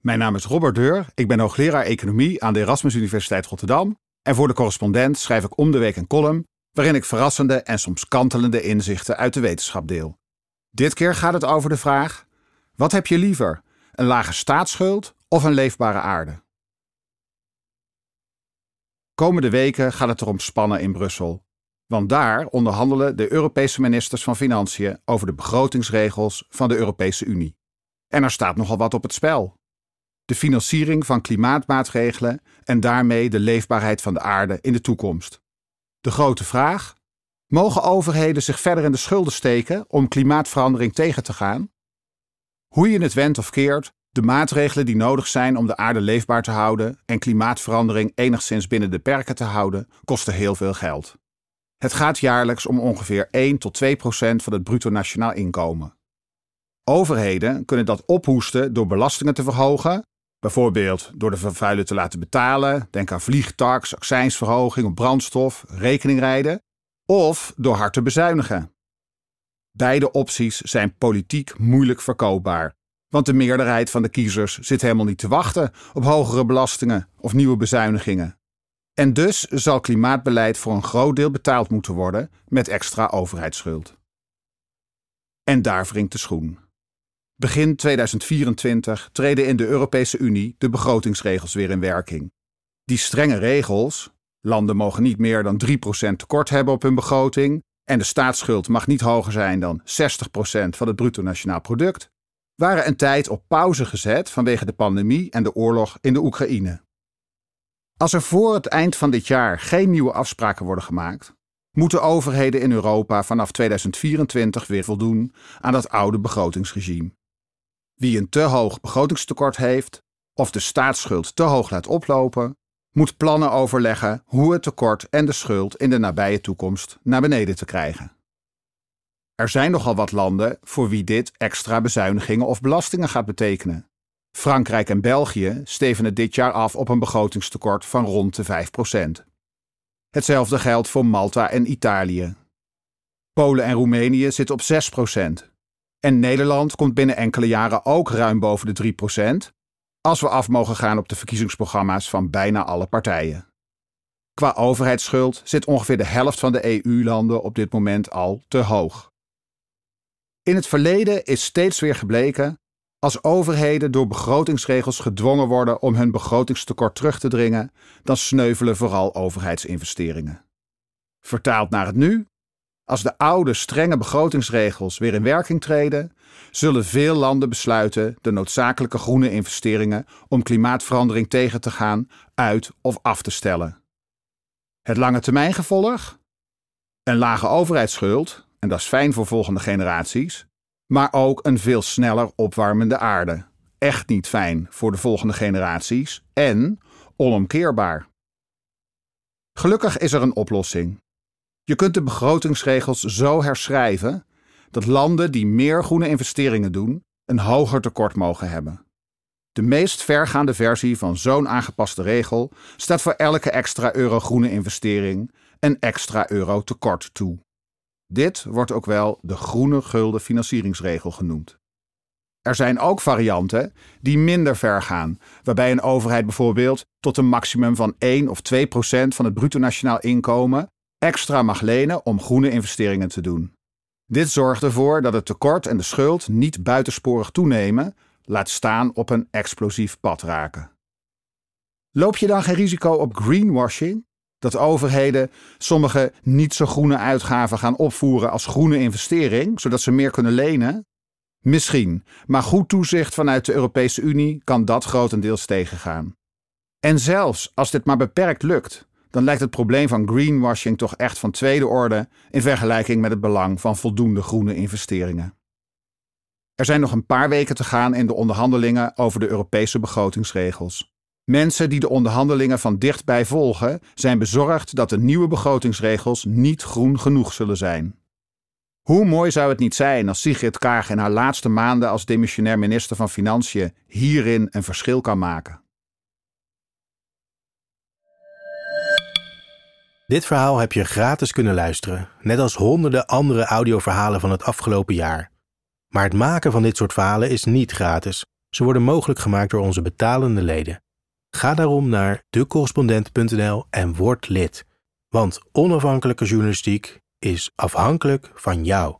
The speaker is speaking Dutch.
Mijn naam is Robert Deur, ik ben hoogleraar economie aan de Erasmus Universiteit Rotterdam en voor de correspondent schrijf ik om de week een column waarin ik verrassende en soms kantelende inzichten uit de wetenschap deel. Dit keer gaat het over de vraag: wat heb je liever, een lage staatsschuld of een leefbare aarde? Komende weken gaat het erom spannen in Brussel. Want daar onderhandelen de Europese ministers van Financiën over de begrotingsregels van de Europese Unie. En er staat nogal wat op het spel. De financiering van klimaatmaatregelen en daarmee de leefbaarheid van de aarde in de toekomst. De grote vraag: mogen overheden zich verder in de schulden steken om klimaatverandering tegen te gaan? Hoe je het wendt of keert, de maatregelen die nodig zijn om de aarde leefbaar te houden en klimaatverandering enigszins binnen de perken te houden, kosten heel veel geld. Het gaat jaarlijks om ongeveer 1 tot 2 procent van het bruto nationaal inkomen. Overheden kunnen dat ophoesten door belastingen te verhogen, bijvoorbeeld door de vervuiler te laten betalen, denk aan vliegtax, accijnsverhoging op brandstof, rekeningrijden, of door hard te bezuinigen. Beide opties zijn politiek moeilijk verkoopbaar, want de meerderheid van de kiezers zit helemaal niet te wachten op hogere belastingen of nieuwe bezuinigingen. En dus zal klimaatbeleid voor een groot deel betaald moeten worden met extra overheidsschuld. En daar wringt de schoen. Begin 2024 treden in de Europese Unie de begrotingsregels weer in werking. Die strenge regels, landen mogen niet meer dan 3% tekort hebben op hun begroting en de staatsschuld mag niet hoger zijn dan 60% van het bruto nationaal product, waren een tijd op pauze gezet vanwege de pandemie en de oorlog in de Oekraïne. Als er voor het eind van dit jaar geen nieuwe afspraken worden gemaakt, moeten overheden in Europa vanaf 2024 weer voldoen aan dat oude begrotingsregime. Wie een te hoog begrotingstekort heeft of de staatsschuld te hoog laat oplopen, moet plannen overleggen hoe het tekort en de schuld in de nabije toekomst naar beneden te krijgen. Er zijn nogal wat landen voor wie dit extra bezuinigingen of belastingen gaat betekenen. Frankrijk en België stevenen dit jaar af op een begrotingstekort van rond de 5%. Hetzelfde geldt voor Malta en Italië. Polen en Roemenië zitten op 6%. En Nederland komt binnen enkele jaren ook ruim boven de 3%, als we af mogen gaan op de verkiezingsprogramma's van bijna alle partijen. Qua overheidsschuld zit ongeveer de helft van de EU-landen op dit moment al te hoog. In het verleden is steeds weer gebleken als overheden door begrotingsregels gedwongen worden om hun begrotingstekort terug te dringen, dan sneuvelen vooral overheidsinvesteringen. Vertaald naar het nu, als de oude strenge begrotingsregels weer in werking treden, zullen veel landen besluiten de noodzakelijke groene investeringen om klimaatverandering tegen te gaan uit of af te stellen. Het lange termijn gevolg? Een lage overheidsschuld, en dat is fijn voor volgende generaties, maar ook een veel sneller opwarmende aarde. Echt niet fijn voor de volgende generaties en onomkeerbaar. Gelukkig is er een oplossing. Je kunt de begrotingsregels zo herschrijven dat landen die meer groene investeringen doen, een hoger tekort mogen hebben. De meest vergaande versie van zo'n aangepaste regel staat voor elke extra euro groene investering een extra euro tekort toe. Dit wordt ook wel de groene gulden financieringsregel genoemd. Er zijn ook varianten die minder ver gaan, waarbij een overheid bijvoorbeeld tot een maximum van 1 of 2 procent van het bruto nationaal inkomen extra mag lenen om groene investeringen te doen. Dit zorgt ervoor dat het tekort en de schuld niet buitensporig toenemen, laat staan op een explosief pad raken. Loop je dan geen risico op greenwashing? Dat overheden sommige niet zo groene uitgaven gaan opvoeren als groene investering, zodat ze meer kunnen lenen? Misschien, maar goed toezicht vanuit de Europese Unie kan dat grotendeels tegengaan. En zelfs als dit maar beperkt lukt, dan lijkt het probleem van greenwashing toch echt van tweede orde in vergelijking met het belang van voldoende groene investeringen. Er zijn nog een paar weken te gaan in de onderhandelingen over de Europese begrotingsregels. Mensen die de onderhandelingen van dichtbij volgen, zijn bezorgd dat de nieuwe begrotingsregels niet groen genoeg zullen zijn. Hoe mooi zou het niet zijn als Sigrid Kaag in haar laatste maanden als demissionair minister van Financiën hierin een verschil kan maken? Dit verhaal heb je gratis kunnen luisteren, net als honderden andere audioverhalen van het afgelopen jaar. Maar het maken van dit soort verhalen is niet gratis. Ze worden mogelijk gemaakt door onze betalende leden. Ga daarom naar decorrespondent.nl en word lid. Want onafhankelijke journalistiek is afhankelijk van jou.